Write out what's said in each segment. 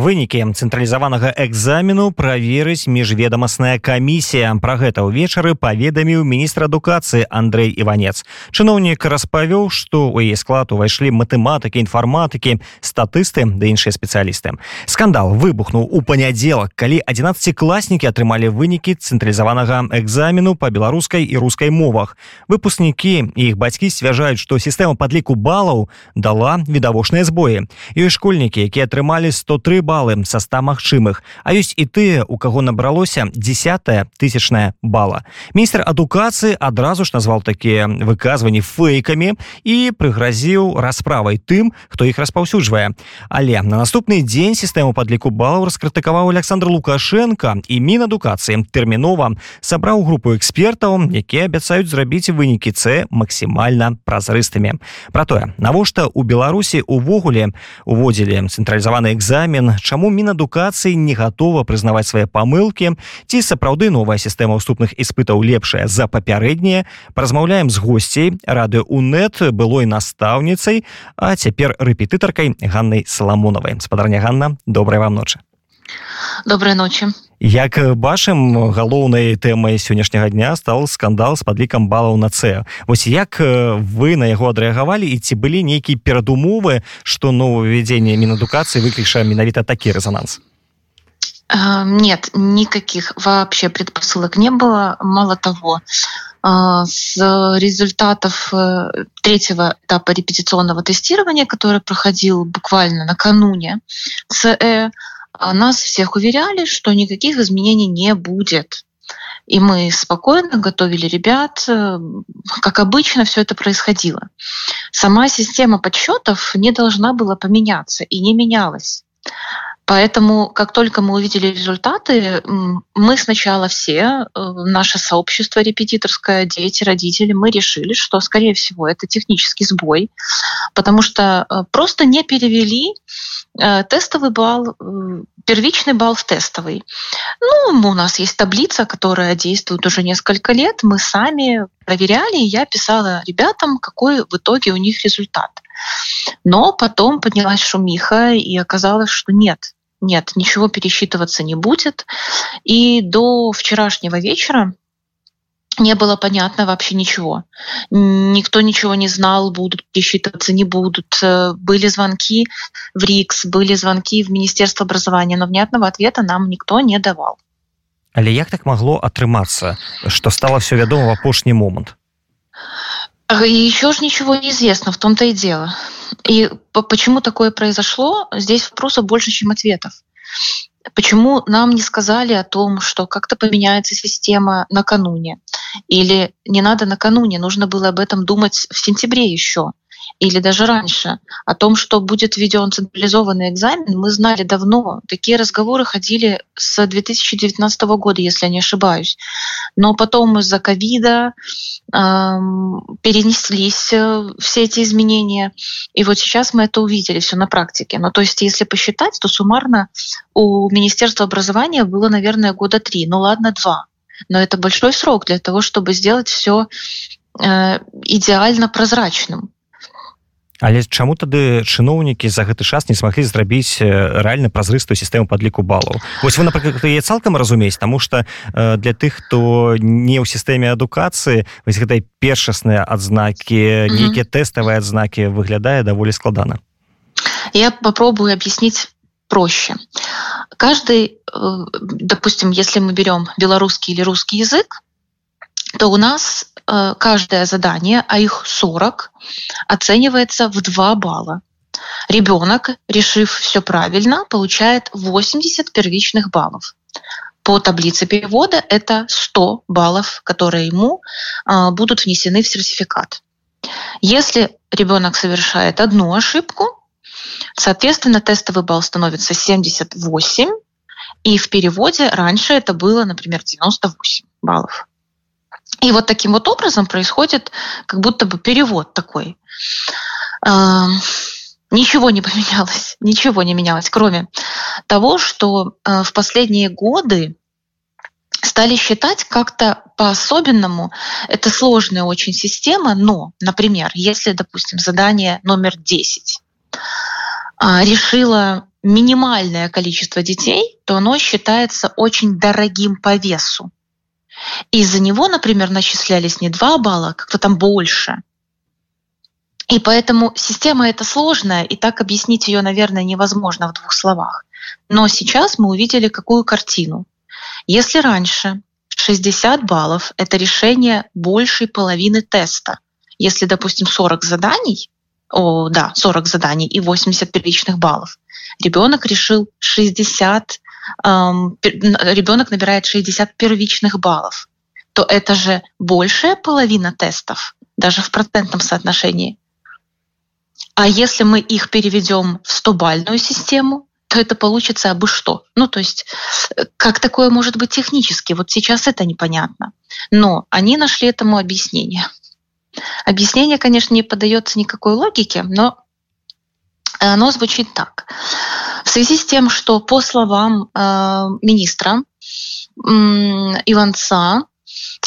Вынікі цэнтралізаванага экзамену праверыць міжведамасная камісія. Пра гэта ўвечары паведаміў міністр адукацыі Андрей іванец. Чыноўнік распавёў што ў яе склад увайшлі матэматыкі інфарматыкі статысты да іншыя спецыялісты. Скандал выбухнуў у панядзелак калі 11 класнікі атрымалі вынікі цэнтралізаванага экзамену па беларускай і рускай мовах. Выпускнікі і іх бацькі сцвярджаюць што сістэма падліку балаў дала відавочныя збоі. Ёсць школьнікі якія атрымалі 103 балы са 100 магчымых а ёсць і тыя у каго набралося десятая тысячная бала міністр адукацыі адразу ж назвал такія выказванні фейкамі і прыгразіў расправай тым хто іх распаўсюджвае але на наступны дзень сістэму падліку балаў раскрытыкаваў александр лукашенко і мінадукацыі тэрмінова сабраў групу экспертаў якія абяцаюць зрабіць вынікі c максімальна празрыстымі про тое навошта у беларусі увогуле уводзілі цэнтралізаваны экзамен чаму мінадукацыі не гатова прызнаваць свае памылкі? Ці сапраўды новая сістэма ўступных іспытаў лепшая за папярэднія? Паразмаўляем з госцей рады унет былой настаўніцай а цяпер рэпетытаркай ганнай саламонавай. Спадарня Ганна добрая вам ночы доброй ночи. Як бачым галоўнай тэмай сённяшняга дня стал скандал з падлікам балаў на це вось як вы на яго адрэагавалі і ці былі нейкія перадумовы што нововвядзенне мінадукацыі выкліша менавіта такі резонанс нет никаких вообще предпосылок не было. Мало того с результатов э, третьего этапа репетиционного тестирования который проходил буквально накануне СЭ а нас всех уверяли, что никаких изменений не будет. И мы спокойно готовили ребят. Э, как обычно все это происходило. Сама система подсчетов не должна была поменяться и не менялась. Поэтому, как только мы увидели результаты, мы сначала все, э, наше сообщество репетиторское, дети, родители, мы решили, что, скорее всего, это технический сбой, потому что э, просто не перевели тестовый балл, первичный балл в тестовый. Ну, у нас есть таблица, которая действует уже несколько лет. Мы сами проверяли, и я писала ребятам, какой в итоге у них результат. Но потом поднялась шумиха, и оказалось, что нет, нет, ничего пересчитываться не будет. И до вчерашнего вечера не было понятно вообще ничего. Никто ничего не знал, будут пересчитываться, не будут. Э, были звонки в РИКС, были звонки в Министерство образования, но внятного ответа нам никто не давал. Але як так могло атрымацца, что стало все вядома в апошні момент? Еще ж ничего не известно, в том-то и дело. И почему такое произошло, здесь вопросов больше, чем ответов. Почему нам не сказали о том, что как-то поменяется система накануне? Или не надо накануне, нужно было об этом думать в сентябре еще или даже раньше. О том, что будет введен централизованный экзамен, мы знали давно. Такие разговоры ходили с 2019 года, если я не ошибаюсь. Но потом из-за ковида э, перенеслись э, все эти изменения. И вот сейчас мы это увидели все на практике. Но то есть, если посчитать, то суммарно у Министерства образования было, наверное, года три. Ну ладно, два. Но это большой срок для того, чтобы сделать все э, идеально прозрачным. Але чаму тады чыноўнікі за гэты час не смаглі зрабіць рэальна празрыстую сістэму падліку балаў? Вось вы напрыклад яе цалкам разумець таму што для тых хто не ў сістэме адукацыі вось гэтай першасныя адзнакі нейкія тэставыя адзнакі выглядае даволі складана. Я попробую объяснить проще. Каждый, допустим, если мы берем белорусский или русский язык, то у нас э, каждое задание, а их 40, оценивается в 2 балла. Ребенок, решив все правильно, получает 80 первичных баллов. По таблице перевода это 100 баллов, которые ему э, будут внесены в сертификат. Если ребенок совершает одну ошибку, соответственно, тестовый балл становится 78, и в переводе раньше это было, например, 98 баллов. И вот таким вот образом происходит как будто бы перевод такой. Ничего не поменялось, ничего не менялось, кроме того, что э, в последние годы стали считать как-то по-особенному. Это сложная очень система, но, например, если, допустим, задание номер 10 а, решило минимальное количество детей, то оно считается очень дорогим по весу. И за него, например, начислялись не 2 балла, а как-то там больше. И поэтому система эта сложная, и так объяснить ее, наверное, невозможно в двух словах. Но сейчас мы увидели какую картину. Если раньше 60 баллов — это решение большей половины теста, если, допустим, 40 заданий, о, да, 40 заданий и 80 первичных баллов, ребенок решил 60, эм, ребенок набирает 60 первичных баллов, то это же большая половина тестов, даже в процентном соотношении. А если мы их переведем в 100-бальную систему, то это получится абы что. Ну, то есть, э, как такое может быть технически? Вот сейчас это непонятно. Но они нашли этому объяснение. Объяснение, конечно, не поддается никакой логике, но оно звучит так. В связи с тем, что по словам э, министра Иванца,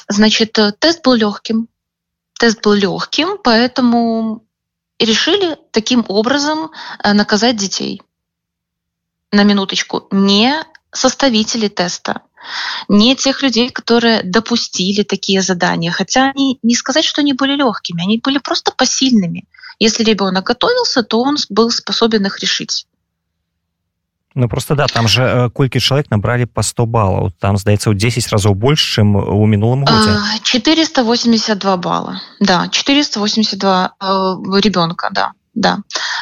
значит, тест был легким. Тест был легким, поэтому решили таким образом э, наказать детей на минуточку, не составители теста, не тех людей, которые допустили такие задания. Хотя они не сказать, что они были легкими, они были просто посильными. Если ребенок готовился, то он был способен их решить. Ну просто да там же э, колькі человек набрали по 100 баллов там здаецца у 10 разоў больше чем у мінулым годзе 482 балла да 482 э, ребенка да да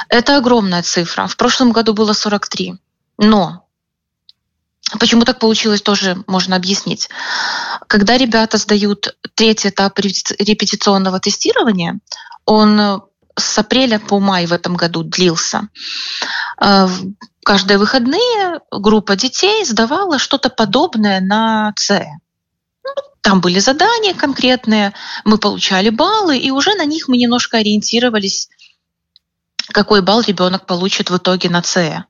это огромная цифра в прошлом году было 43 но Почему так получилось, тоже можно объяснить. Когда ребята сдают третий этап репетиционного тестирования, он с апреля по май в этом году длился. Э, каждые выходные группа детей сдавала что-то подобное на С. Ну, там были задания конкретные, мы получали баллы, и уже на них мы немножко ориентировались, какой балл ребенок получит в итоге на С.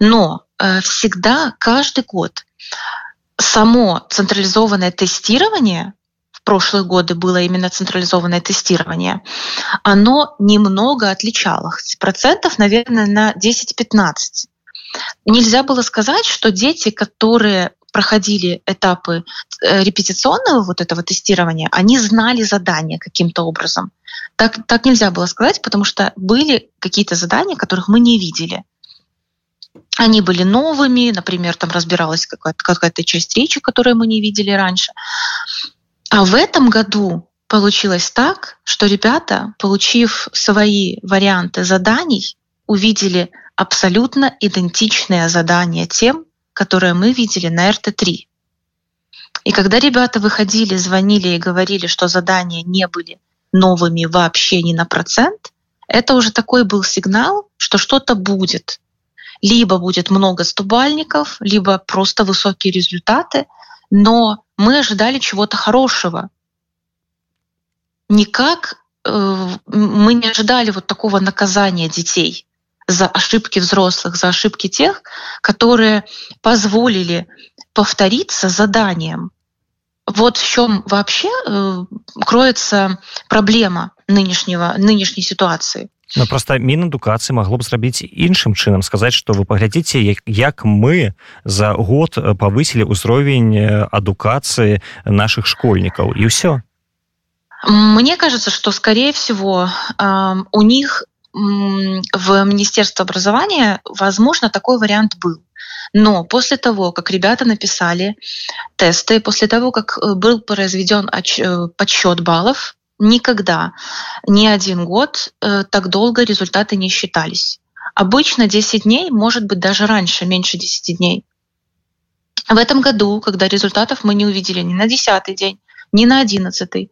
Но э, всегда, каждый год само централизованное тестирование, прошлые годы было именно централизованное тестирование, оно немного отличалось. Процентов, наверное, на 10-15. Нельзя было сказать, что дети, которые проходили этапы э, репетиционного вот этого тестирования, они знали задания каким-то образом. Так, так нельзя было сказать, потому что были какие-то задания, которых мы не видели. Они были новыми, например, там разбиралась какая-то, какая-то часть речи, которую мы не видели раньше. А в этом году получилось так, что ребята, получив свои варианты заданий, увидели абсолютно идентичные задания тем, которые мы видели на РТ-3. И когда ребята выходили, звонили и говорили, что задания не были новыми вообще ни на процент, это уже такой был сигнал, что что-то будет либо будет много стубальников, либо просто высокие результаты, но мы ожидали чего-то хорошего. Никак э, мы не ожидали вот такого наказания детей за ошибки взрослых, за ошибки тех, которые позволили повториться заданием. Вот в чем вообще э, кроется проблема нынешнего, нынешней ситуации. Ну, просто мінадукацыі магло б зрабіць іншым чынам сказаць што вы паглядзіце як, як мы за год павысілі ўзровень адукацыі наших школьнікаў. І ўсё. Мне кажется что скорее всего у них в Министерство образования возможно такой вариант был. Но после того, как ребята написали тесты, после того, как э, был произведен э, подсчет баллов, никогда ни один год э, так долго результаты не считались. Обычно 10 дней, может быть даже раньше, меньше 10 дней. В этом году, когда результатов мы не увидели ни на 10 день, ни на 11,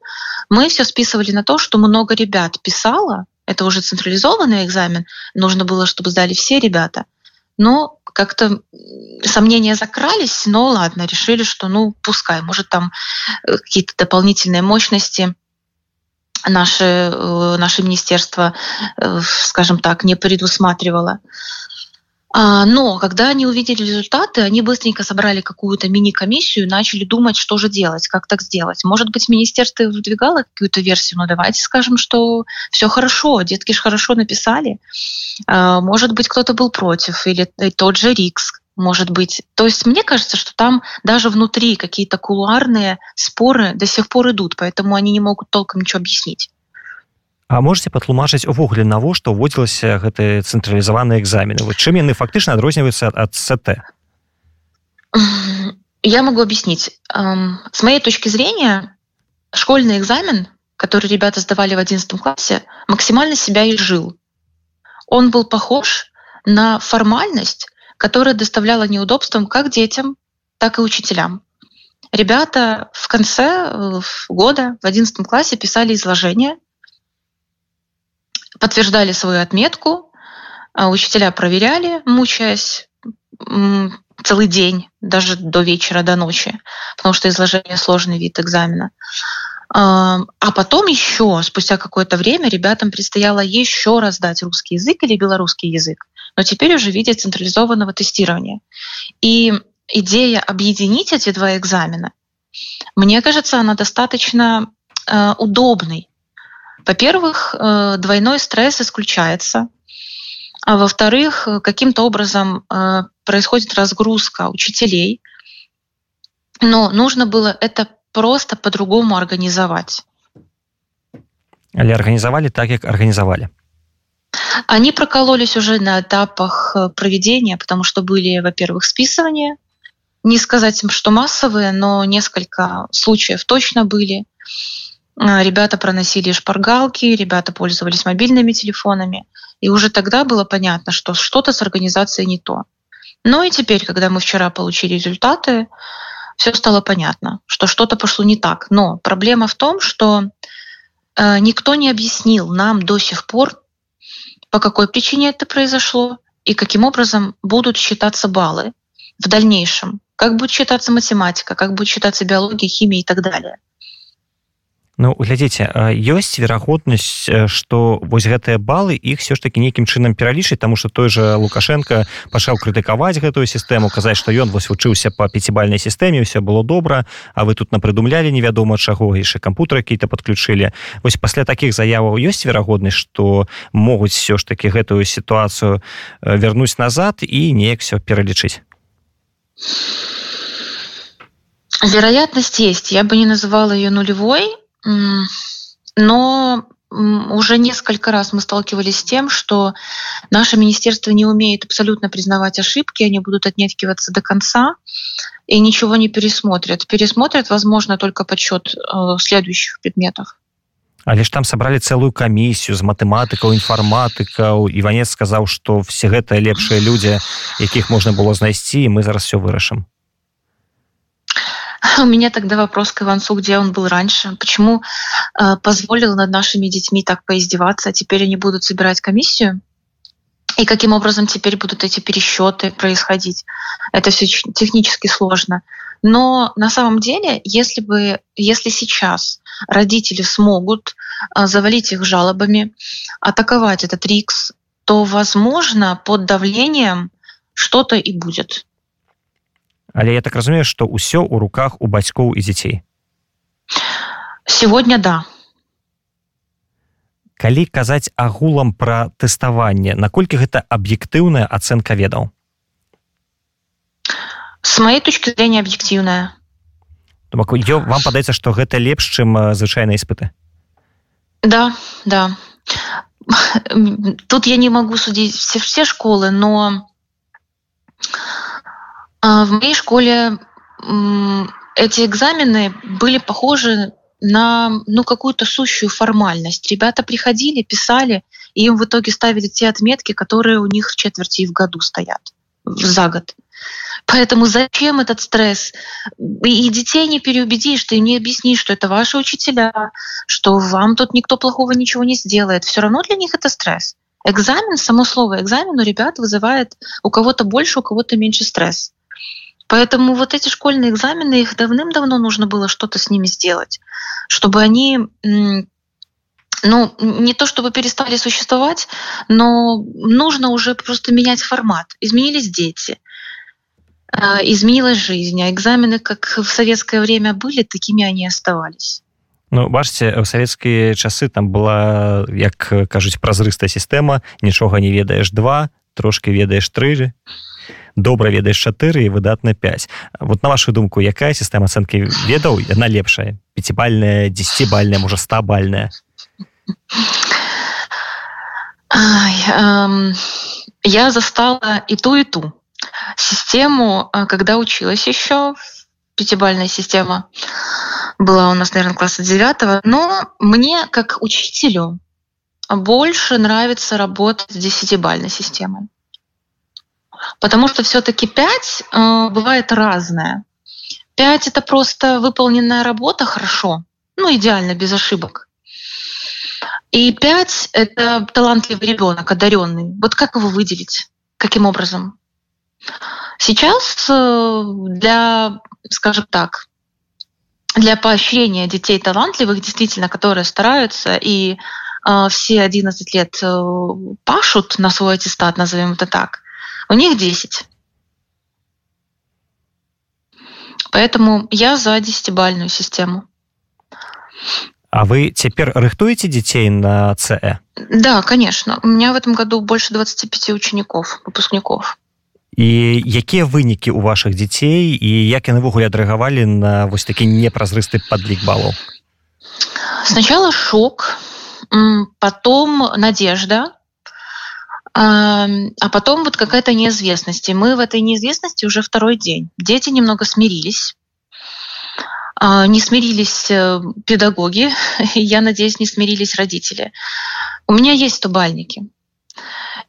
мы все списывали на то, что много ребят писало, это уже централизованный экзамен, нужно было, чтобы сдали все ребята. Но как-то сомнения закрались, но ладно, решили, что ну пускай, может там э, какие-то дополнительные мощности наше, э, наше министерство, э, скажем так, не предусматривало. А, но когда они увидели результаты, они быстренько собрали какую-то мини-комиссию и начали думать, что же делать, как так сделать. Может быть, министерство выдвигало какую-то версию, но давайте скажем, что все хорошо, детки же хорошо написали. А, может быть, кто-то был против, или тот же Рикс, может быть. То есть мне кажется, что там даже внутри какие-то кулуарные споры до сих пор идут, поэтому они не могут толком ничего объяснить. А можете патлумачыць увогуле навошта ўводзілася гэты цэнтралізаваны экзамены вот чым яны фактычна адрозніваюцца от СТ я могу объяснить с моей точки зрения школьный экзамен который ребята сдавали в одиннадцатом классе максимально себя и жил он был похож на формальность которая доставляла неудобством как детям так и учителям ребята в конце э, года в одиннадцатом классе писали изложение подтверждали свою отметку, а учителя проверяли, мучаясь целый день, даже до вечера, до ночи, потому что изложение сложный вид экзамена. А потом еще, спустя какое-то время, ребятам предстояло еще раз дать русский язык или белорусский язык, но теперь уже в виде централизованного тестирования. И идея объединить эти два экзамена, мне кажется, она достаточно э, удобной, во-первых, э, двойной стресс исключается. А во-вторых, каким-то образом э, происходит разгрузка учителей. Но нужно было это просто по-другому организовать. Але организовали так, как организовали. Они прокололись уже на этапах э, проведения, потому что были, во-первых, списывания. Не сказать им, что массовые, но несколько случаев точно были. А, ребята проносили шпаргалки, ребята пользовались мобильными телефонами. И уже тогда было понятно, что что-то с организацией не то. Но и теперь, когда мы вчера получили результаты, все стало понятно, что что-то пошло не так. Но проблема в том, что э, никто не объяснил нам до сих пор, по какой причине это произошло и каким образом будут считаться баллы в дальнейшем. Как будет считаться математика, как будет считаться биология, химия и так далее. Ну глядзіце ёсць верагоднасць што вось гэтыя балы іх все ж таки нейкім чынам пералічыць тому что той же лукашенко пачаў крытыкаваць гэтую сістэму казаць што ён вось вучыўся по пяцібальнай сістэме все было добра а вы тут напрыдумлялі невядома чаго яшчэ кампутер какие-то подключылі вось пасля таких заяваў ёсць верагоднасць что могуць все ж таки гэтую сітуацыю вярнуць назад і неяк все пералічыць вероятность есть. Я бы не называла ее нулевой но уже несколько раз мы сталкивались с тем, что наше министерство не умеет абсолютно признавать ошибки, они будут отнекиваться до конца и ничего не пересмотрят. Пересмотрят, возможно, только подсчет э, следующих предметов. Але ж там сабралі цэлую камісію з матэматыкаў інфарматыкаў іванец сказаў што все гэтыя лепшыя людзі якіх можна было знайсці мы зараз все вырашым У меня тогда вопрос к Иванцу, где он был раньше, почему э, позволил над нашими детьми так поиздеваться, а теперь они будут собирать комиссию? И каким образом теперь будут эти пересчеты происходить? Это все технически сложно. Но на самом деле, если бы, если сейчас родители смогут э, завалить их жалобами, атаковать этот РИКС, то, возможно, под давлением что-то и будет. Але я так разумею что ўсё у руках у бацькоў і дзяцей. Сегодня да. Калі казаць агулам пра тэставанне наколькі гэта аб'ектыўная ацэнка ведаў? С моей точки зрения аб'ектыўная. Вам падаецца что гэта лепш чым звычайныя іспыты? Да да. Тут я не могу судить все все школы но а, в моей школе эти экзамены были похожи на ну, какую-то сущую формальность. Ребята приходили, писали, и им в итоге ставили те отметки, которые у них в четверти в году стоят за год. Поэтому зачем этот стресс? И детей не переубедишь, ты не объяснишь, что это ваши учителя, что вам тут никто плохого ничего не сделает. Все равно для них это стресс. Экзамен, само слово экзамен у ребят вызывает у кого-то больше, у кого-то меньше стресс. Поэтому вот эти школьные экзамены, их давным-давно нужно было что-то с ними сделать, чтобы они ну, не то чтобы перестали существовать, но нужно уже просто менять формат. Изменились дети, э, изменилась жизнь, а экзамены, как в советское время были, такими они оставались. Ну бачце ў савецкія часы там была як кажуць празрыстая сістэма нічога не ведаеш два трошки ведаеш тры добра ведаеш чатыры і выдатна 5 вот на вашу думку якая сістэма ацэнкі ведаў яна лепшая пяцібальная десятибальная можа стабальная эм, я застала и ту и ту систему когда училась еще пятибальная система была у нас, наверное, класса девятого. Но мне, как учителю, больше нравится работать с десятибальной системой. Потому что все-таки пять э, бывает разное. Пять это просто выполненная работа хорошо, ну идеально, без ошибок. И пять это талантливый ребенок, одаренный. Вот как его выделить? Каким образом? Сейчас э, для, скажем так, для поощрения детей талантливых, действительно, которые стараются и э, все 11 лет э, пашут на свой аттестат, назовем это так, у них 10. Поэтому я за десятибальную систему. А вы теперь рыхтуете детей на ЦЭ? Да, конечно. У меня в этом году больше 25 учеников, выпускников. і якія вынікі у ваших дзяцей і як яны ввогуле адрэагавалі на вось такі непразрысты падлік балаў сначала шок потом надежда а потом вот какая-то неизвестность. И мы в этой неизвестности уже второй день. Дети немного смирились. Не смирились э, педагоги. Я надеюсь не смирились родители. У меня есть тубальники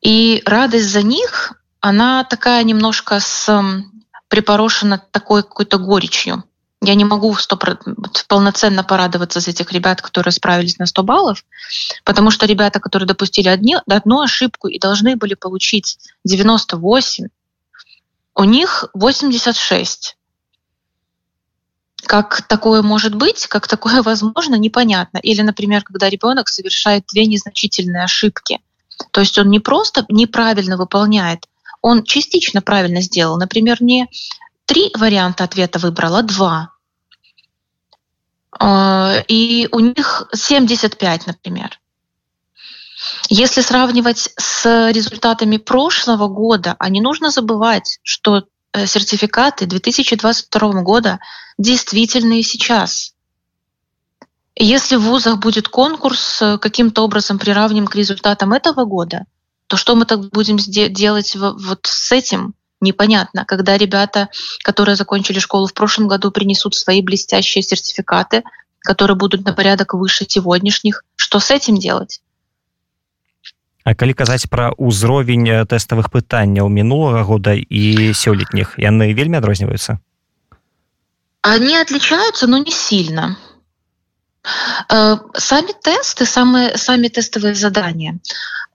и радость за них она такая немножко с припорошена такой какой-то горечью. Я не могу 100, полноценно порадоваться за этих ребят, которые справились на 100 баллов, потому что ребята, которые допустили одни, одну ошибку и должны были получить 98, у них 86. Как такое может быть, как такое возможно, непонятно. Или, например, когда ребенок совершает две незначительные ошибки. То есть он не просто неправильно выполняет, он частично правильно сделал. Например, не три варианта ответа выбрал, а два. А, и у них 75, например. Если сравнивать с результатами прошлого года, а не нужно забывать, что э, сертификаты 2022 года действительно и сейчас. Если в вузах будет конкурс, э, каким-то образом приравним к результатам этого года – то что мы так будем делать вот с этим? Непонятно. Когда ребята, которые закончили школу в прошлом году, принесут свои блестящие сертификаты, которые будут на порядок выше сегодняшних, что с этим делать? А калі казаць пра ўзровень э, тэставых пытанняў мінулага года і сёлетніх яны вельмі адрозніваюцца они отличаются но не сильно Э, сами тесты, самые, сами тестовые задания,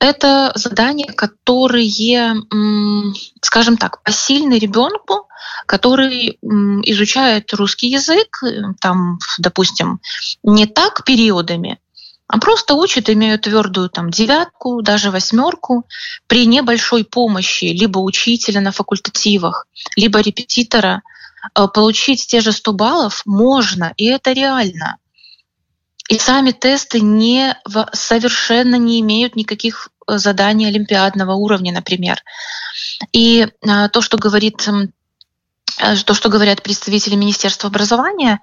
это задания, которые, скажем так, посильны ребенку, который изучает русский язык, там, допустим, не так периодами, а просто учат, имеют твердую там девятку, даже восьмерку при небольшой помощи либо учителя на факультативах, либо репетитора э, получить те же 100 баллов можно, и это реально. И сами тесты не, совершенно не имеют никаких э, заданий олимпиадного уровня, например. И а, то, что говорит э, то, что говорят представители Министерства образования,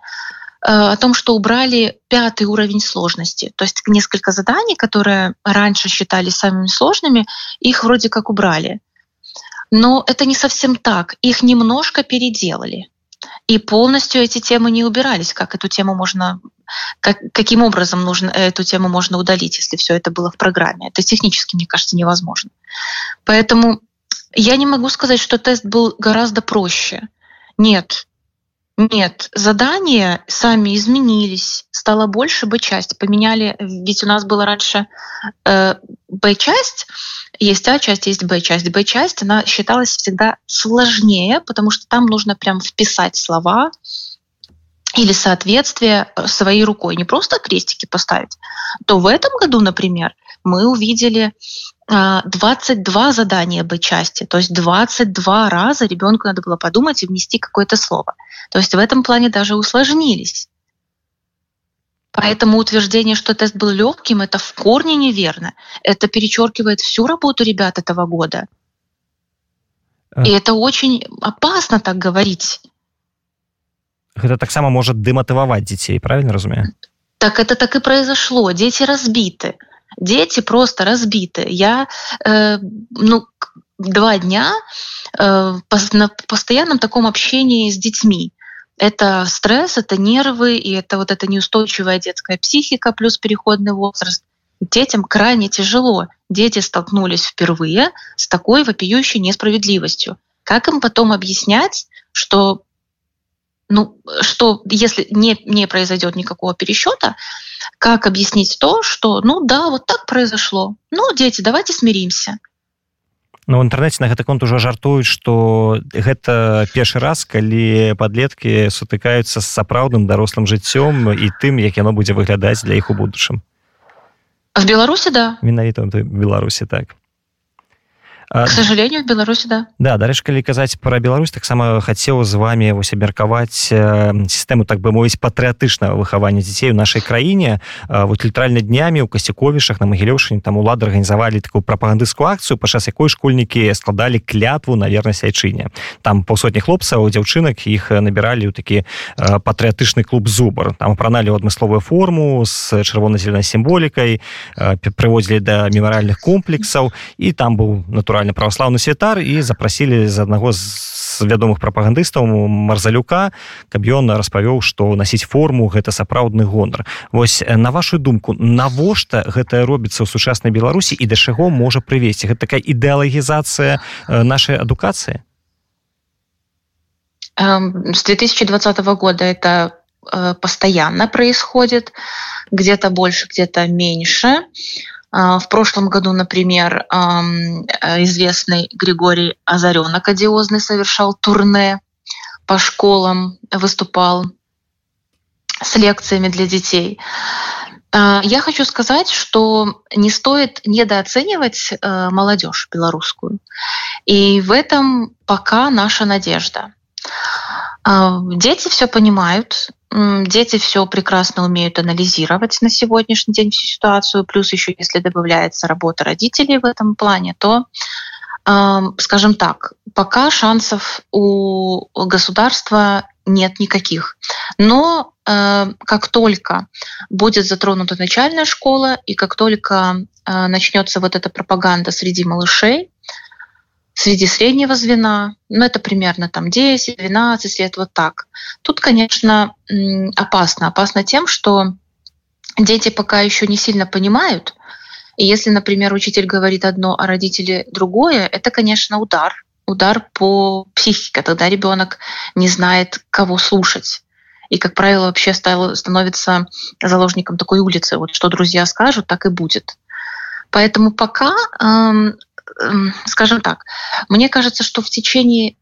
э, о том, что убрали пятый уровень сложности. То есть несколько заданий, которые раньше считались самыми сложными, их вроде как убрали. Но это не совсем так. Их немножко переделали. И полностью эти темы не убирались. Как эту тему можно как, каким образом нужно эту тему можно удалить, если все это было в программе. Это технически, мне кажется, невозможно. Поэтому я не могу сказать, что тест был гораздо проще. Нет, нет, задания сами изменились, стало больше Б-часть, поменяли, ведь у нас было раньше э, Б-часть, есть А-часть, есть Б-часть. Б-часть, она считалась всегда сложнее, потому что там нужно прям вписать слова, или соответствие своей рукой, не просто крестики поставить, то в этом году, например, мы увидели 22 задания Б-части, то есть 22 раза ребенку надо было подумать и внести какое-то слово. То есть в этом плане даже усложнились. Поэтому утверждение, что тест был легким, это в корне неверно. Это перечеркивает всю работу ребят этого года. И это очень опасно так говорить. Это так само может демотивовать детей, правильно разумею? Так это так и произошло. Дети разбиты. Дети просто разбиты. Я э, ну, два дня э, на постоянном таком общении с детьми это стресс, это нервы, и это вот эта неустойчивая детская психика плюс переходный возраст. Детям крайне тяжело. Дети столкнулись впервые с такой вопиющей несправедливостью. Как им потом объяснять, что ну, что если не, не произойдет никакого пересчета, как объяснить то, что, ну да, вот так произошло. Ну, дети, давайте смиримся. Ну, в інтэрнэце на гэты конт ужо жартуюць што гэта першы раз калі падлеткі сутыкаюцца з сапраўдным дарослым жыццём і тым як яно будзе выглядаць для іх у будучым в беларусе да менавіта беларусі так к сожалению в беларуси да. Да дарэч калі казаць про Беларусь таксама хацеў з вами вось абмеркаваць сістэму так бы мовіць патрыятычнага выхавання дзяцей у нашай краіне. Вот літаральна днямі у касцяковішах на магілёўшыне там улады арганізавалі такую прапагандысцкую акцыю падчас якой школьнікі складалі клятву на вернасць айчыне. Там паўсотні хлопцаў дзяўчынак іх набіралі ў такі патрыятычны клуб зубар там апраналі адмысловую форму з чырвона-зеленай сімволікай прыводзілі да мемарыальных комплексаў і там быў натуральны натуральны праваслаўны святар і запрасілі з аднаго з вядомых прапагандыстаў марзалюка каб ён распавёў што насіць форму гэта сапраўдны гонар. Восьось на вашу думку навошта гэта робіцца ў сучаснай беларусі і да чаго можа прывесці? Гэта такая ідэалагізацыя нашай адукацыі? С 2020 года это постоянно происходит где-то больше где-то меньше. а, в прошлом году, например, э, известный Григорий Озаренок, одиозный, совершал турне по школам, выступал с лекциями для детей. А, я хочу сказать, что не стоит недооценивать э, молодежь белорусскую. И в этом пока наша надежда. Дети все понимают, дети все прекрасно умеют анализировать на сегодняшний день всю ситуацию, плюс еще если добавляется работа родителей в этом плане, то, скажем так, пока шансов у государства нет никаких. Но э, как только будет затронута начальная школа и как только э, начнется вот эта пропаганда среди малышей, среди среднего звена, ну это примерно там 10-12 лет, вот так. Тут, конечно, опасно. Опасно тем, что дети пока еще не сильно понимают, и если, например, учитель говорит одно, а родители другое, это, конечно, удар. Удар по психике, тогда ребенок не знает, кого слушать. И, как правило, вообще становится заложником такой улицы. Вот что друзья скажут, так и будет. Поэтому пока скажем так, мне кажется, что в течение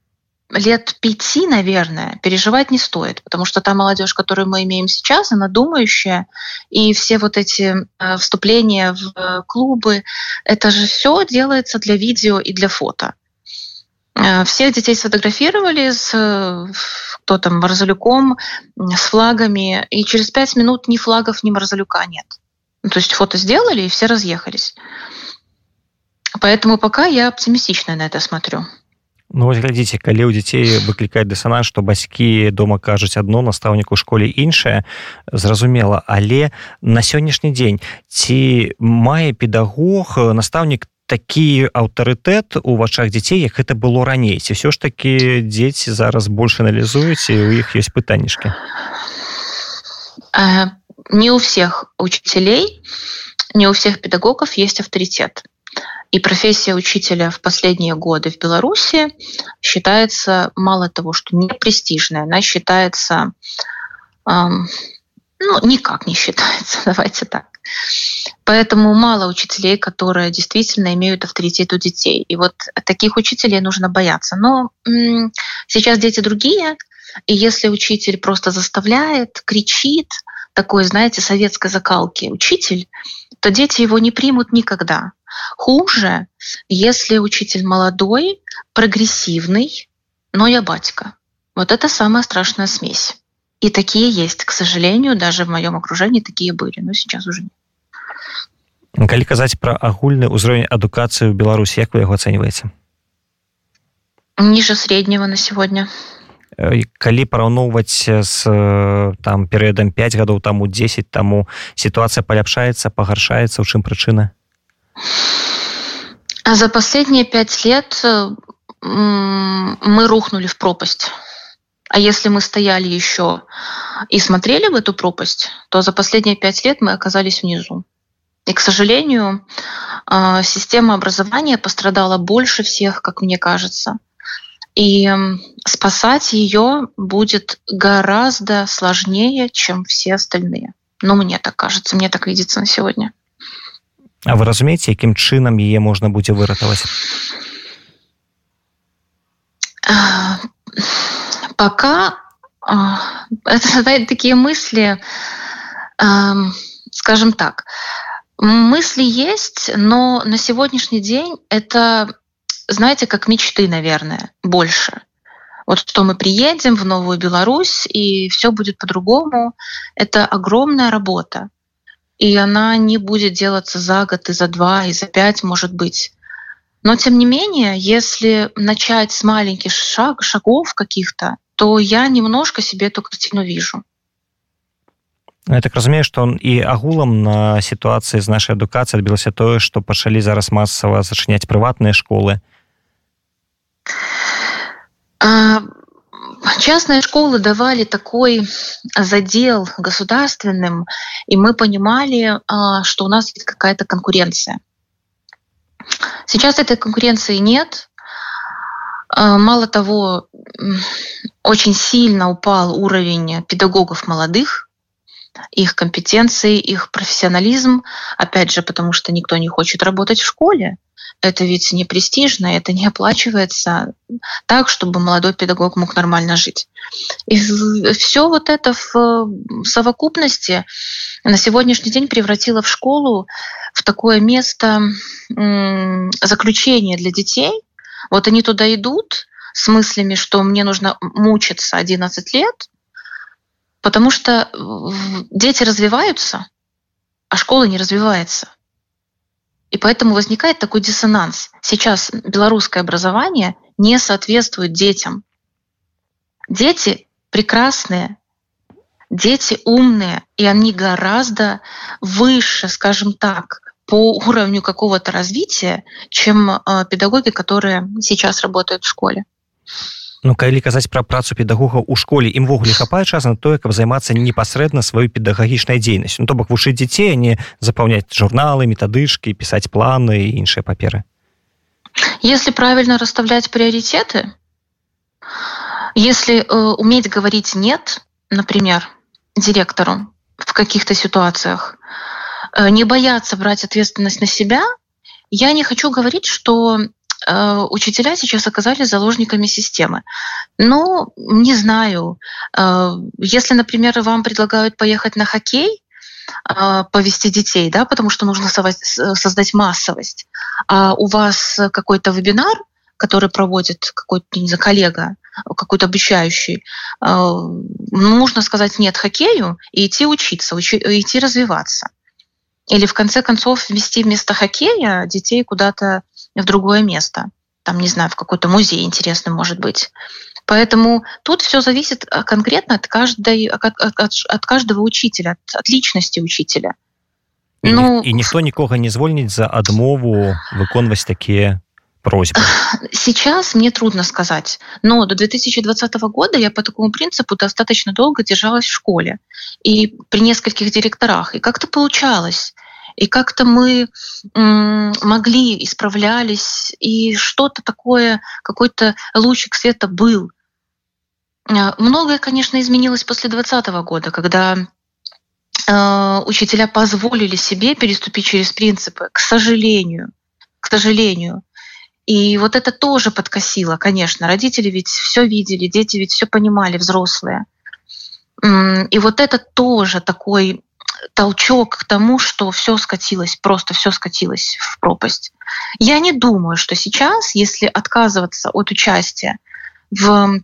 лет пяти, наверное, переживать не стоит, потому что та молодежь, которую мы имеем сейчас, она думающая, и все вот эти э, вступления в э, клубы, это же все делается для видео и для фото. Э, всех детей сфотографировали с кто там, Марзалюком, с флагами, и через пять минут ни флагов, ни Марзалюка нет. Ну, то есть фото сделали, и все разъехались. Поэтому пока я оптимистично на это смотрю. Ну, вось глядзіце калі ў дзяцей выклікаць дысананс што бацькі дома кажуць адно настаўнік у школе іншае зразумела але на сённяшні дзень ці мае педагог настаўнік такі аўтарытэт у вачах дзяцей як гэта было раней ці ўсё ж такі дзеці зараз больш аналізуюць і у іх ёсць пытанішкі не у всех учителей не у всех педагогов есть авторитет и профессия учителя в последние годы в Беларуси считается мало того, что не престижная, она считается, эм, ну, никак не считается, давайте так. Поэтому мало учителей, которые действительно имеют авторитет у детей. И вот таких учителей нужно бояться. Но сейчас дети другие, и если учитель просто заставляет, кричит, такой, знаете, советской закалки учитель, то дети его не примут никогда. Хуже, если учитель молодой, прогрессивный, но я батька. Вот это самая страшная смесь. И такие есть, к сожалению, даже в моем окружении такие были, но сейчас уже нет. Калі казаць пра агульны ўзровень адукацыі ў Беларусі як вы яго ацэньваеце ниже среднего на сегодня калі параўноўваць з там перыядам 5 гадоў таму 10 таму сітуацыя паляпшаецца пагаршаецца у чым прычына а за последние пять лет мы рухнули в пропасть а если мы стояли еще и смотрели в эту пропасть то за последние пять лет мы оказались внизу и к сожалению система образования пострадала больше всех как мне кажется и спасать ее будет гораздо сложнее, чем все остальные. Ну, мне так кажется, мне так видится на сегодня. А вы разумеете, каким чином ее можно будет выратовать? А, пока а, это создает такие мысли, скажем так, мысли есть, но на сегодняшний день это знаете, как мечты, наверное, больше. Вот что мы приедем в Новую Беларусь, и все будет по-другому. Это огромная работа. И она не будет делаться за год и за два, и за пять, может быть. Но тем не менее, если начать с маленьких шаг, шагов каких-то, то я немножко себе эту картину вижу. Я так разумею, што он і агулам на сітуацыі з нашай адукацыі адбілася тое, што пачалі зараз масава зачыняць прыватныя школы. а, частные школы давали такой задел государственным, и мы понимали, а, что у нас есть какая-то конкуренция. Сейчас этой конкуренции нет. А, мало того, очень сильно упал уровень педагогов молодых, их компетенции, их профессионализм, опять же, потому что никто не хочет работать в школе это ведь не престижно, это не оплачивается так, чтобы молодой педагог мог нормально жить. И все вот это в совокупности на сегодняшний день превратило в школу в такое место заключения для детей. Вот они туда идут с мыслями, что мне нужно мучиться 11 лет, потому что дети развиваются, а школа не развивается. И поэтому возникает такой диссонанс. Сейчас белорусское образование не соответствует детям. Дети прекрасные, дети умные, и они гораздо выше, скажем так, по уровню какого-то развития, чем э, педагоги, которые сейчас работают в школе. Ну калі казаць пра працу педагогаў у школе імвогуле хапае час на тое каб займацца непасрэдна сваёй педагагічнай дзейнасцю ну, то бок вучыць дзяцей не запаўняць журналы метадышкі пісаць планы і іншыя паперы если правильно расставлять приоритеты если э, уметь говорить нет например директору в каких-то ситуациях э, не бояться брать ответственность на себя я не хочу говорить что Э, учителя сейчас оказались заложниками системы. Ну, не знаю. Э, если, например, вам предлагают поехать на хоккей, э, повести детей, да, потому что нужно создать массовость, а у вас какой-то вебинар, который проводит какой-то не знаю, коллега, какой-то обещающий, нужно сказать нет хоккею и идти учиться, идти развиваться. Или в конце концов ввести вместо хоккея детей куда-то в другое место. Там, не знаю, в какой-то музей интересный может быть. Поэтому тут все зависит э, конкретно от, каждой, от, от, от каждого учителя, от, от личности учителя. И, ну, и никто никого не звольнить за адмову выконваць такие просьбы. Сейчас мне трудно сказать, но до 2020 года я по такому принципу достаточно долго держалась в школе и при нескольких директорах. И как-то получалось. И как-то мы могли, исправлялись, и что-то такое, какой-то лучик света был. А, многое, конечно, изменилось после 2020 года, когда э, учителя позволили себе переступить через принципы, к сожалению, к сожалению. И вот это тоже подкосило, конечно. Родители ведь все видели, дети ведь все понимали, взрослые. И вот это тоже такой толчок к тому, что все скатилось, просто все скатилось в пропасть. Я не думаю, что сейчас, если отказываться от участия в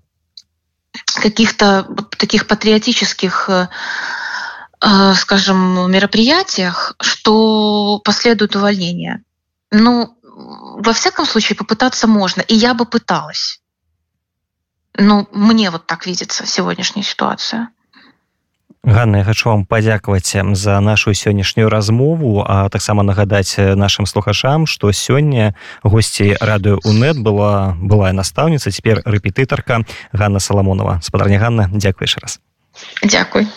каких-то таких патриотических э, э, скажем, мероприятиях, что последует увольнение. Ну, во всяком случае, попытаться можно. И я бы пыталась. Ну, мне вот так видится сегодняшняя ситуация. Ганна я хочу вам падзякаваць за нашу сённяшнюю размову а таксама нагадаць э, нашим слухачам што сёння госці радыё унет была былая настаўніца цяпер рэпетытарка Ганна саламонова спадарня Ганна дзякуеш раз. Дякуй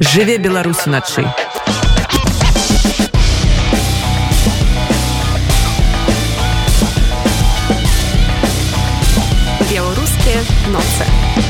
жыве беларусы начы. Беларускія ноцы.